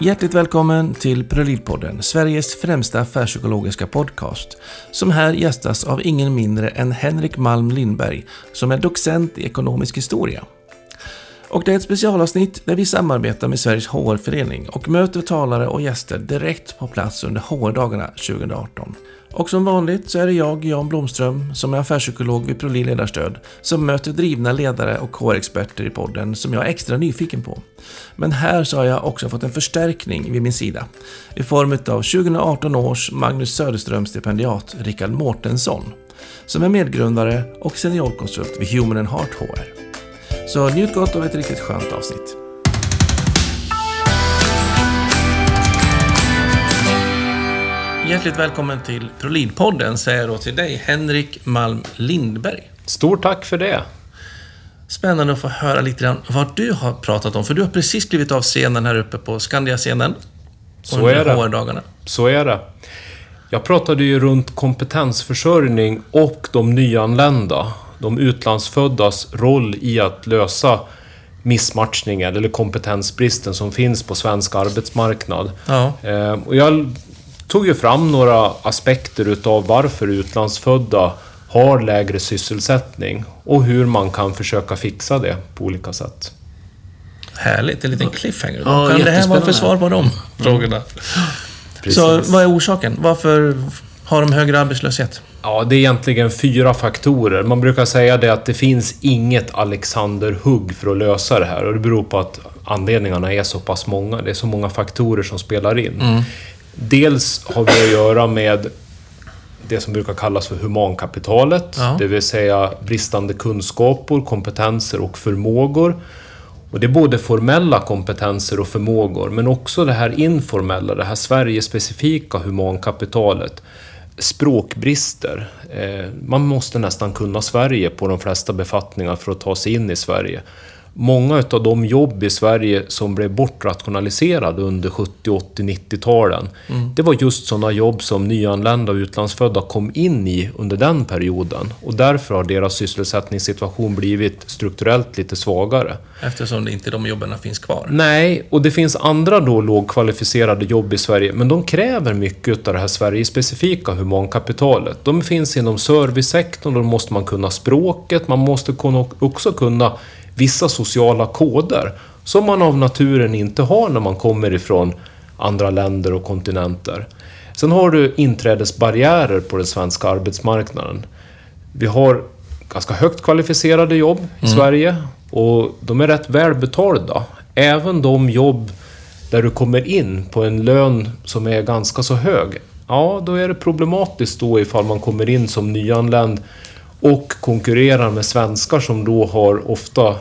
Hjärtligt välkommen till Prolidpodden, Sveriges främsta affärspsykologiska podcast, som här gästas av ingen mindre än Henrik Malm Lindberg, som är docent i ekonomisk historia. Och det är ett specialavsnitt där vi samarbetar med Sveriges HR-förening och möter talare och gäster direkt på plats under HR-dagarna 2018. Och som vanligt så är det jag, Jan Blomström, som är affärspsykolog vid Prolin Ledarstöd, som möter drivna ledare och HR-experter i podden som jag är extra nyfiken på. Men här så har jag också fått en förstärkning vid min sida i form av 2018 års Magnus Söderström-stipendiat Rickard Mårtensson, som är medgrundare och seniorkonsult vid Human and Heart HR. Så njut gott av ett riktigt skönt avsnitt. Hjärtligt välkommen till Prolidpodden säger jag då till dig, Henrik Malm Lindberg. Stort tack för det. Spännande att få höra lite grann vad du har pratat om, för du har precis klivit av scenen här uppe på Skandia-scenen. Så är det. HR-dagarna. Så är det. Jag pratade ju runt kompetensförsörjning och de nyanlända, de utlandsföddas roll i att lösa missmatchningen eller kompetensbristen som finns på svensk arbetsmarknad. Ja. Eh, Och jag tog ju fram några aspekter utav varför utlandsfödda har lägre sysselsättning och hur man kan försöka fixa det på olika sätt. Härligt, en liten cliffhanger. Ja, kan det här vara för svar på de frågorna? Precis. Så vad är orsaken? Varför har de högre arbetslöshet? Ja, det är egentligen fyra faktorer. Man brukar säga det att det finns inget Alexander-hugg för att lösa det här. Och det beror på att anledningarna är så pass många. Det är så många faktorer som spelar in. Dels har vi att göra med det som brukar kallas för humankapitalet. Ja. Det vill säga bristande kunskaper, kompetenser och förmågor. Och det är både formella kompetenser och förmågor, men också det här informella, det här Sverige-specifika humankapitalet. Språkbrister. Eh, man måste nästan kunna Sverige på de flesta befattningar för att ta sig in i Sverige. Många av de jobb i Sverige som blev bortrationaliserade under 70, 80, 90-talen, det var just sådana jobb som nyanlända och utlandsfödda kom in i under den perioden. Och därför har deras sysselsättningssituation blivit strukturellt lite svagare. Eftersom inte de jobben finns kvar. Nej, och det finns andra då lågkvalificerade jobb i Sverige, men de kräver mycket av det här Sverige-specifika humankapitalet. De finns inom servicesektorn, då måste man kunna språket, man måste också kunna vissa sociala koder som man av naturen inte har när man kommer ifrån andra länder och kontinenter. Sen har du inträdesbarriärer på den svenska arbetsmarknaden. Vi har ganska högt kvalificerade jobb i Sverige och de är rätt välbetalda. Även de jobb där du kommer in på en lön som är ganska så hög. Ja, då är det problematiskt då ifall man kommer in som nyanländ och konkurrerar med svenskar som då har ofta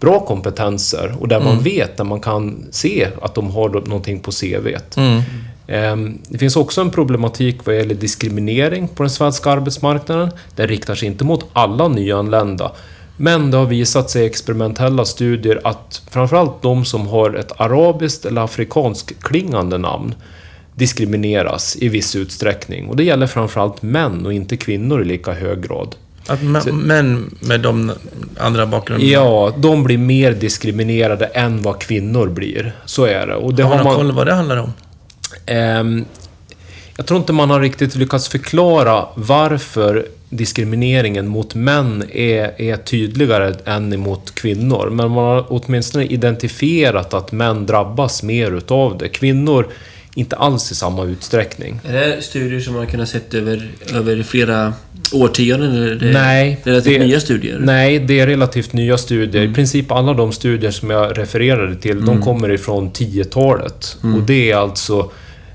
bra kompetenser och där man vet, där man kan se att de har någonting på CVt. Mm. Ehm, Det finns också en problematik vad gäller diskriminering på den svenska arbetsmarknaden. Den riktar sig inte mot alla nyanlända. Men det har visat sig i experimentella studier att framförallt de som har ett arabiskt eller afrikanskt klingande namn diskrimineras i viss utsträckning. Och det gäller framförallt män och inte kvinnor i lika hög grad. Att ma- män med de andra bakgrunderna. Ja, de blir mer diskriminerade än vad kvinnor blir. Så är det. Och det har har man man... koll vad det handlar om? Ehm, jag tror inte man har riktigt lyckats förklara varför diskrimineringen mot män är, är tydligare än emot kvinnor. Men man har åtminstone identifierat att män drabbas mer utav det. Kvinnor inte alls i samma utsträckning. Är det studier som man kunnat sett över, över flera årtionden? Eller det Nej, relativt det- nya studier? Nej, det är relativt nya studier. I princip alla de studier som jag refererade till, de kommer ifrån 10-talet. Och det är alltså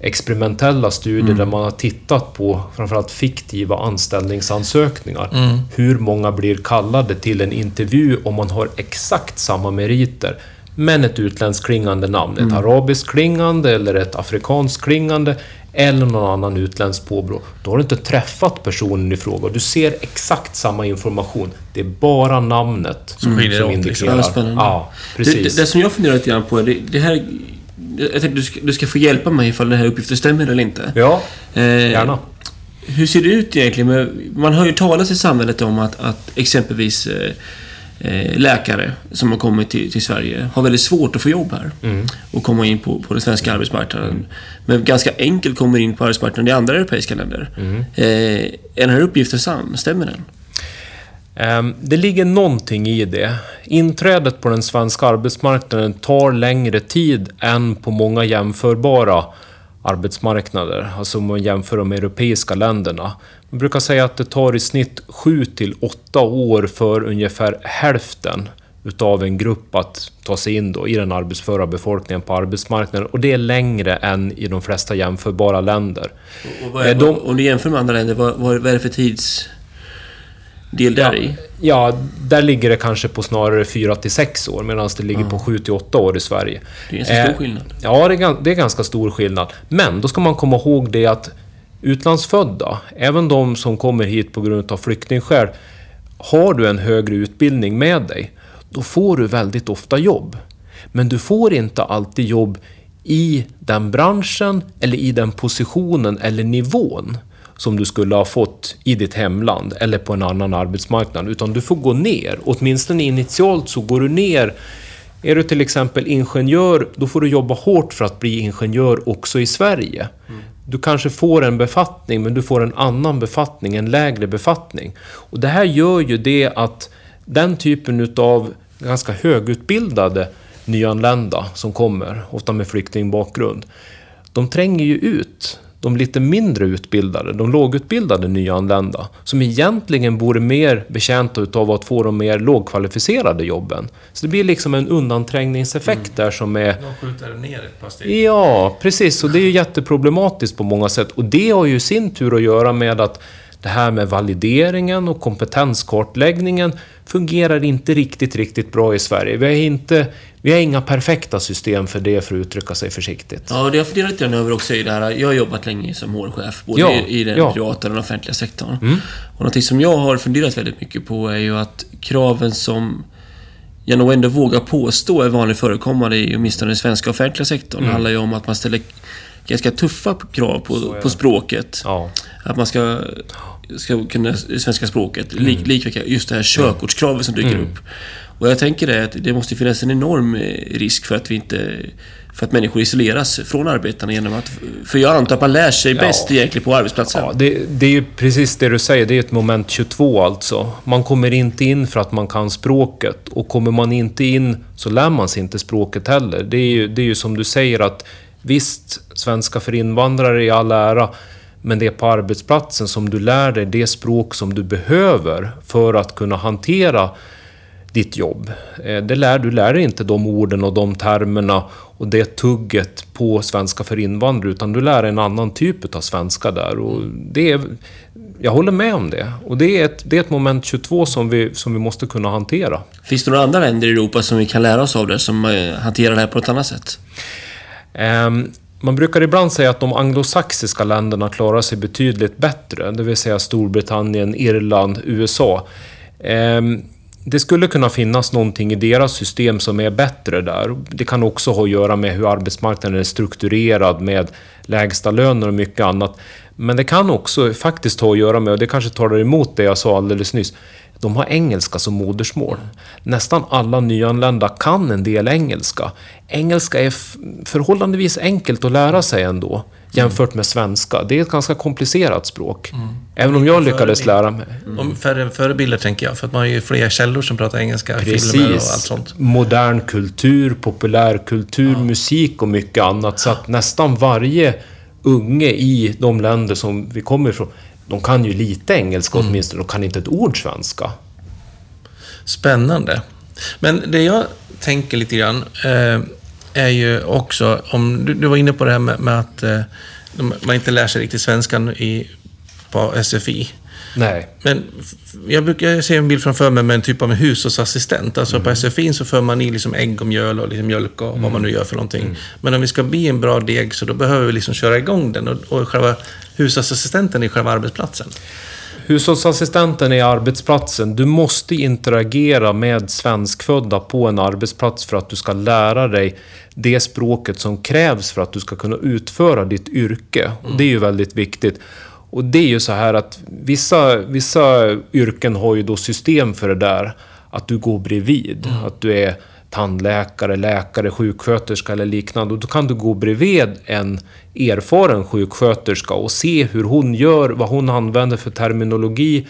experimentella studier där man har tittat på framförallt fiktiva anställningsansökningar. Hur många blir kallade till en intervju om man har exakt samma meriter men ett utländskt klingande namn. Ett arabiskt klingande eller ett afrikanskt klingande eller någon annan utländsk påbrå. Då har du inte träffat personen i fråga. Du ser exakt samma information. Det är bara namnet Som liksom. Ja, indikerar. spännande. Ja, Det, precis. det, det som jag funderar lite grann på är, det, det här... Jag tänkte du ska, du ska få hjälpa mig ifall den här uppgiften stämmer eller inte. Ja, Eh, gärna. Hur ser det ut egentligen? Man hör ju talas i samhället om att, att exempelvis eh, läkare som har kommit till, till Sverige har väldigt svårt att få jobb här. Och komma in på, på den svenska arbetsmarknaden. Men ganska enkelt kommer in på arbetsmarknaden i andra europeiska länder. Eh, är den här uppgiften sann? Stämmer den? Ehm, Det ligger någonting i det. Inträdet på den svenska arbetsmarknaden tar längre tid än på många jämförbara arbetsmarknader, alltså om man jämför de europeiska länderna. Man brukar säga att det tar i snitt 7 till 8 år för ungefär hälften utav en grupp att ta sig in då i den arbetsföra befolkningen på arbetsmarknaden. Och det är längre än i de flesta jämförbara länder. Och vad är, Eh, de- Om du jämför med andra länder, vad, vad, är det för tidsdel där i? Ja, där ligger det kanske på snarare 4 till 6 år medan det ligger på 7 till 8 år i Sverige. Det är en så stor Eh, skillnad. Ja, det är, det är ganska stor skillnad. Men då ska man komma ihåg det att utlandsfödda, även de som kommer hit på grund av flyktingskäl, har du en högre utbildning med dig, då får du väldigt ofta jobb. Men du får inte alltid jobb i den branschen, eller i den positionen eller nivån som du skulle ha fått i ditt hemland eller på en annan arbetsmarknad. Utan du får gå ner. Åtminstone initialt så går du ner är du till exempel ingenjör, då får du jobba hårt för att bli ingenjör också i Sverige. Du kanske får en befattning, men du får en annan befattning, en lägre befattning. Och det här gör ju det att den typen utav ganska högutbildade nyanlända som kommer, ofta med flyktingbakgrund, de tränger ju ut de lite mindre utbildade, de lågutbildade nyanlända, som egentligen vore mer betjänta utav att få de mer lågkvalificerade jobben. Så det blir liksom en undanträngningseffekt där som är... De skjuter ner ett par steg. Ja, precis. Och det är ju jätteproblematiskt på många sätt. Och det har ju i sin tur att göra med att det här med valideringen och kompetenskartläggningen fungerar inte riktigt, riktigt bra i Sverige. Vi har, inte, vi har inga perfekta system för det, för att uttrycka sig försiktigt. Ja, det har jag funderat lite över också i det här. Jag har jobbat länge som HR-chef, både Ja, i, den ja. privata och den offentliga sektorn. Och någonting som jag har funderat väldigt mycket på är ju att kraven som jag nog ändå vågar påstå är vanligt förekommande i åtminstone den svenska offentliga sektorn. Mm. handlar ju om att man ställer ganska tuffa krav på, på språket. Ja. Att man ska, ska kunna svenska språket. Lik, Mm. likväl just det här körkortskravet som dyker upp. Och jag tänker det att det måste finnas en enorm eh, risk för att vi inte... För att människor isoleras från arbetarna genom att... För jag antar att man lär sig Ja. bäst egentligen på arbetsplatsen. Ja, det, det är ju precis det du säger. Det är ett moment 22 alltså. Man kommer inte in för att man kan språket. Och kommer man inte in så lär man sig inte språket heller. Det är ju, det är ju som du säger att visst, svenska för invandrare i all ära. Men det är på arbetsplatsen som du lär dig det språk som du behöver för att kunna hantera ditt jobb. Eh, det lär, du lär dig inte de orden och de termerna och det tugget på svenska för invandrare, utan du lär dig en annan typ av svenska där. Och det är, jag håller med om det. Och det är ett, det är ett moment 22 som vi, som vi måste kunna hantera. Finns det några andra länder i Europa som vi kan lära oss av det, som eh, hanterar det här på ett annat sätt? Ehm, man brukar ibland säga att de anglosaxiska länderna klarar sig betydligt bättre, det vill säga Storbritannien, Irland, USA. Ehm, det skulle kunna finnas någonting i deras system som är bättre där. Det kan också ha att göra med hur arbetsmarknaden är strukturerad med lägsta löner och mycket annat. Men det kan också faktiskt ha att göra med, och det kanske talar emot det jag sa alldeles nyss, de har engelska som modersmål. Nästan alla nyanlända kan en del engelska. Engelska är förhållandevis enkelt att lära sig ändå, jämfört med svenska. Det är ett ganska komplicerat språk. Även om jag lyckades lära mig. Om färre förebilder tänker jag, för att man har ju fler källor som pratar engelska, filmer och allt Precis. sånt. Modern kultur, populärkultur, musik och mycket annat. Så att nästan varje unge i de länder som vi kommer ifrån, de kan ju lite engelska Mm. åtminstone, de kan inte ett ord svenska. Spännande. Men det jag tänker lite grann eh, är ju också, om du, du var inne på det här med, med att eh, man inte lär sig riktigt svenskan i, på SFI. Nej. Men jag brukar se en bild framför mig med en typ av en hushållsassistent. Alltså på SFI så för man i liksom ägg och mjöl och liksom mjölk och vad man nu gör för någonting. Men om vi ska bli en bra deg så då behöver vi liksom köra igång den. Och, och själva hushållsassistenten är själva arbetsplatsen. Hushållsassistenten är arbetsplatsen. Du måste interagera med svenskfödda på en arbetsplats för att du ska lära dig det språket som krävs för att du ska kunna utföra ditt yrke. Och det är ju väldigt viktigt. Och det är ju så här att vissa, vissa yrken har ju då system för det där. att du går bredvid. Att du är tandläkare, läkare, sjuksköterska eller liknande. Och då kan du gå bredvid en erfaren sjuksköterska och se hur hon gör, vad hon använder för terminologi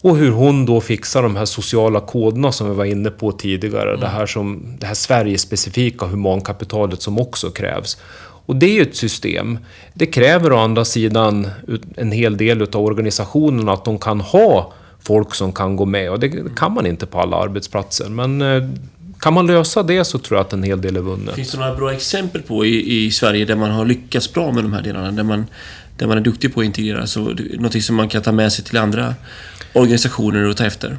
och hur hon då fixar de här sociala koderna som vi var inne på tidigare. Mm. Det här, som, det här Sverigespecifika humankapitalet som också krävs. Och det är ju ett system. Det kräver å andra sidan en hel del av organisationerna att de kan ha folk som kan gå med. Och det kan man inte på alla arbetsplatser. Men eh, kan man lösa det så tror jag att en hel del är vunnet. Finns det några bra exempel på i, i Sverige där man har lyckats bra med de här delarna? Där man, där man är duktig på att integrera? Så, någonting som man kan ta med sig till andra organisationer och ta efter?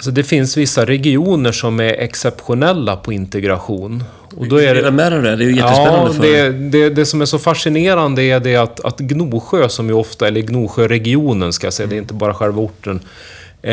Alltså det finns vissa regioner som är exceptionella på integration. Och då är det, med det, det är ju jättespännande ja, för det, det, det som är så fascinerande är det att, att Gnosjö, som ju ofta, eller Gnosjöregionen ska jag säga, det är inte bara själva orten, eh,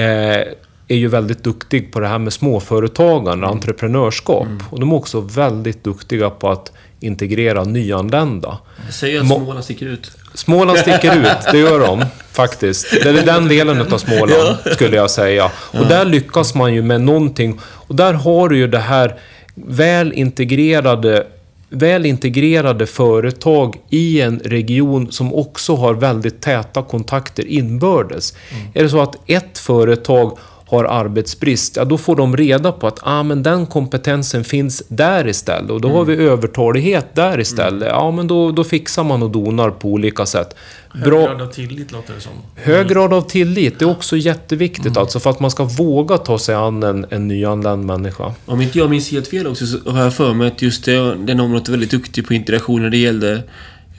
är ju väldigt duktig på det här med småföretagande, entreprenörskap. Och de är också väldigt duktiga på att integrera nyanlända. Säger att Må- Småland sticker ut. Småland sticker ut, det gör de faktiskt. Det är den delen av Småland, skulle jag säga. Och där lyckas man ju med någonting. Och där har du ju det här väl integrerade väl integrerade företag i en region som också har väldigt täta kontakter inbördes. Är det så att ett företag har arbetsbrist, ja då får de reda på att ah, men den kompetensen finns där istället. Och då har vi övertalighet där istället. Ja, men då, då fixar man och donar på olika sätt. Hög Bra, grad av tillit låter det som. hög grad av tillit, det är också jätteviktigt alltså för att man ska våga ta sig an en, en nyanländ människa. Om inte jag minns helt fel också så har jag för mig att just det, den området är väldigt duktig på integration när det gällde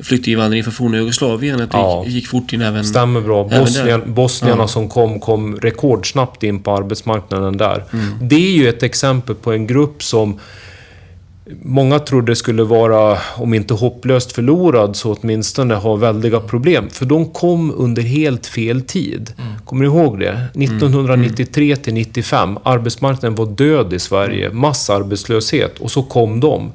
flyktinginvandring från forna Jugoslavien. Att det Ja. gick, gick fort in även... Stämmer bra. Bosnien, bosnierna Ja. som kom, kom rekordsnabbt in på arbetsmarknaden där. Mm. Det är ju ett exempel på en grupp som många trodde skulle vara, om inte hopplöst förlorad, så åtminstone ha väldiga problem. För de kom under helt fel tid. Kommer ni ihåg det? 1993 till 95. Arbetsmarknaden var död i Sverige. Massarbetslöshet. Och så kom de.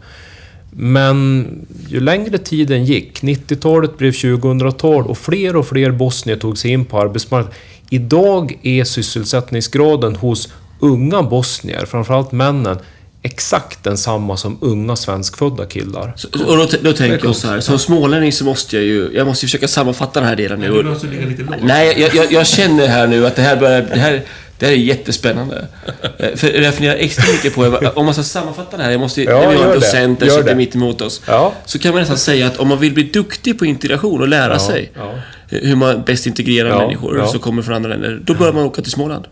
Men ju längre tiden gick, 90-talet blev 2000-tal och fler och fler bosnier tog sig in på arbetsmarknaden. Idag är sysselsättningsgraden hos unga bosnier, framförallt männen, exakt densamma som unga svenskfödda killar. Så, och då, då tänker jag så här, som smålänning så måste jag ju... Jag måste ju försöka sammanfatta den här delen nu. Du måste ligga lite lågt. Nej, jag, jag, jag känner här nu att det här börjar... Det här, det här är jättespännande. Eh, För jag funderar extra mycket på, om man ska sammanfatta det här, jag måste ju... Ja, när vi har en det. docent där Gör sitter det. mitt emot oss. Ja. Så kan man nästan säga att om man vill bli duktig på integration och lära Ja, sig ja. hur man bäst integrerar Ja, människor ja. som kommer från andra länder, då bör man åka till Småland.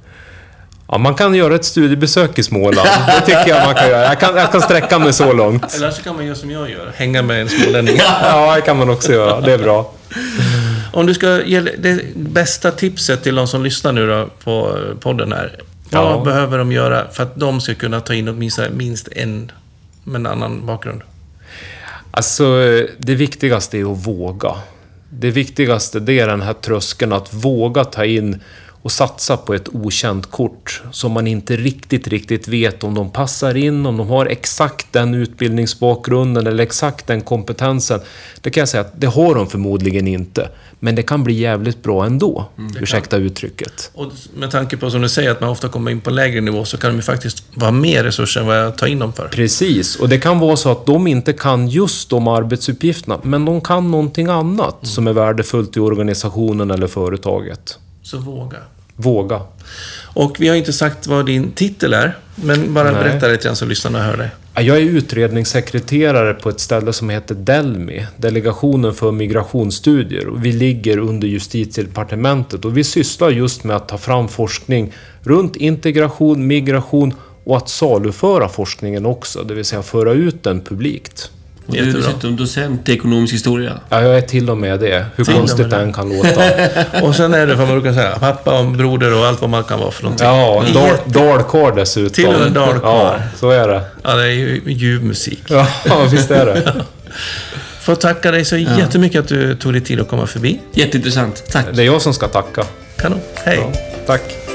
Ja, man kan göra ett studiebesök i Småland. Det tycker jag man kan göra. Jag kan, jag kan sträcka mig så långt. Eller så kan man göra som jag gör. Hänga med en smålänning. Ja, det kan man också göra. Det är bra. Om du ska ge det bästa tipset till de som lyssnar nu då på podden här. Vad Ja. behöver de göra för att de ska kunna ta in åtminstone minst en med en annan bakgrund? Alltså, det viktigaste är att våga. Det viktigaste det är den här tröskeln att våga ta in och satsa på ett okänt kort som man inte riktigt, riktigt vet om de passar in, om de har exakt den utbildningsbakgrunden eller exakt den kompetensen. Det kan jag säga att det har de förmodligen inte. Men det kan bli jävligt bra ändå. Ursäkta uttrycket. Och med tanke på som du säger att man ofta kommer in på lägre nivå så kan de ju faktiskt vara mer resurser än vad jag tar in dem för. Precis, och det kan vara så att de inte kan just de arbetsuppgifterna, men de kan någonting annat som är värdefullt i organisationen eller företaget. Så våga. Våga. Och vi har inte sagt vad din titel är, men bara Nej. berätta lite grann så lyssnarna hör dig. Ja, Jag är utredningssekreterare på ett ställe som heter Delmi, Delegationen för migrationsstudier. Och vi ligger under justitiedepartementet och vi sysslar just med att ta fram forskning runt integration, migration och att saluföra forskningen också, det vill säga föra ut den publikt. Och du är dessutom docent i ekonomisk historia. Ja, jag är till och med det, hur Till konstigt än kan låta. Och sen är det vad man brukar säga, pappa och broder och allt vad man kan vara för någonting. Ja, dal, dalkarl dessutom. Till och med dalkarl. Ja, så är det. Ja, det är ju ljuv musik. Ja, visst är det. Får tacka dig så jättemycket att du tog dig tid att komma förbi. Jätteintressant. Tack. Det är jag som ska tacka. Kanon. Hej. Ja, tack.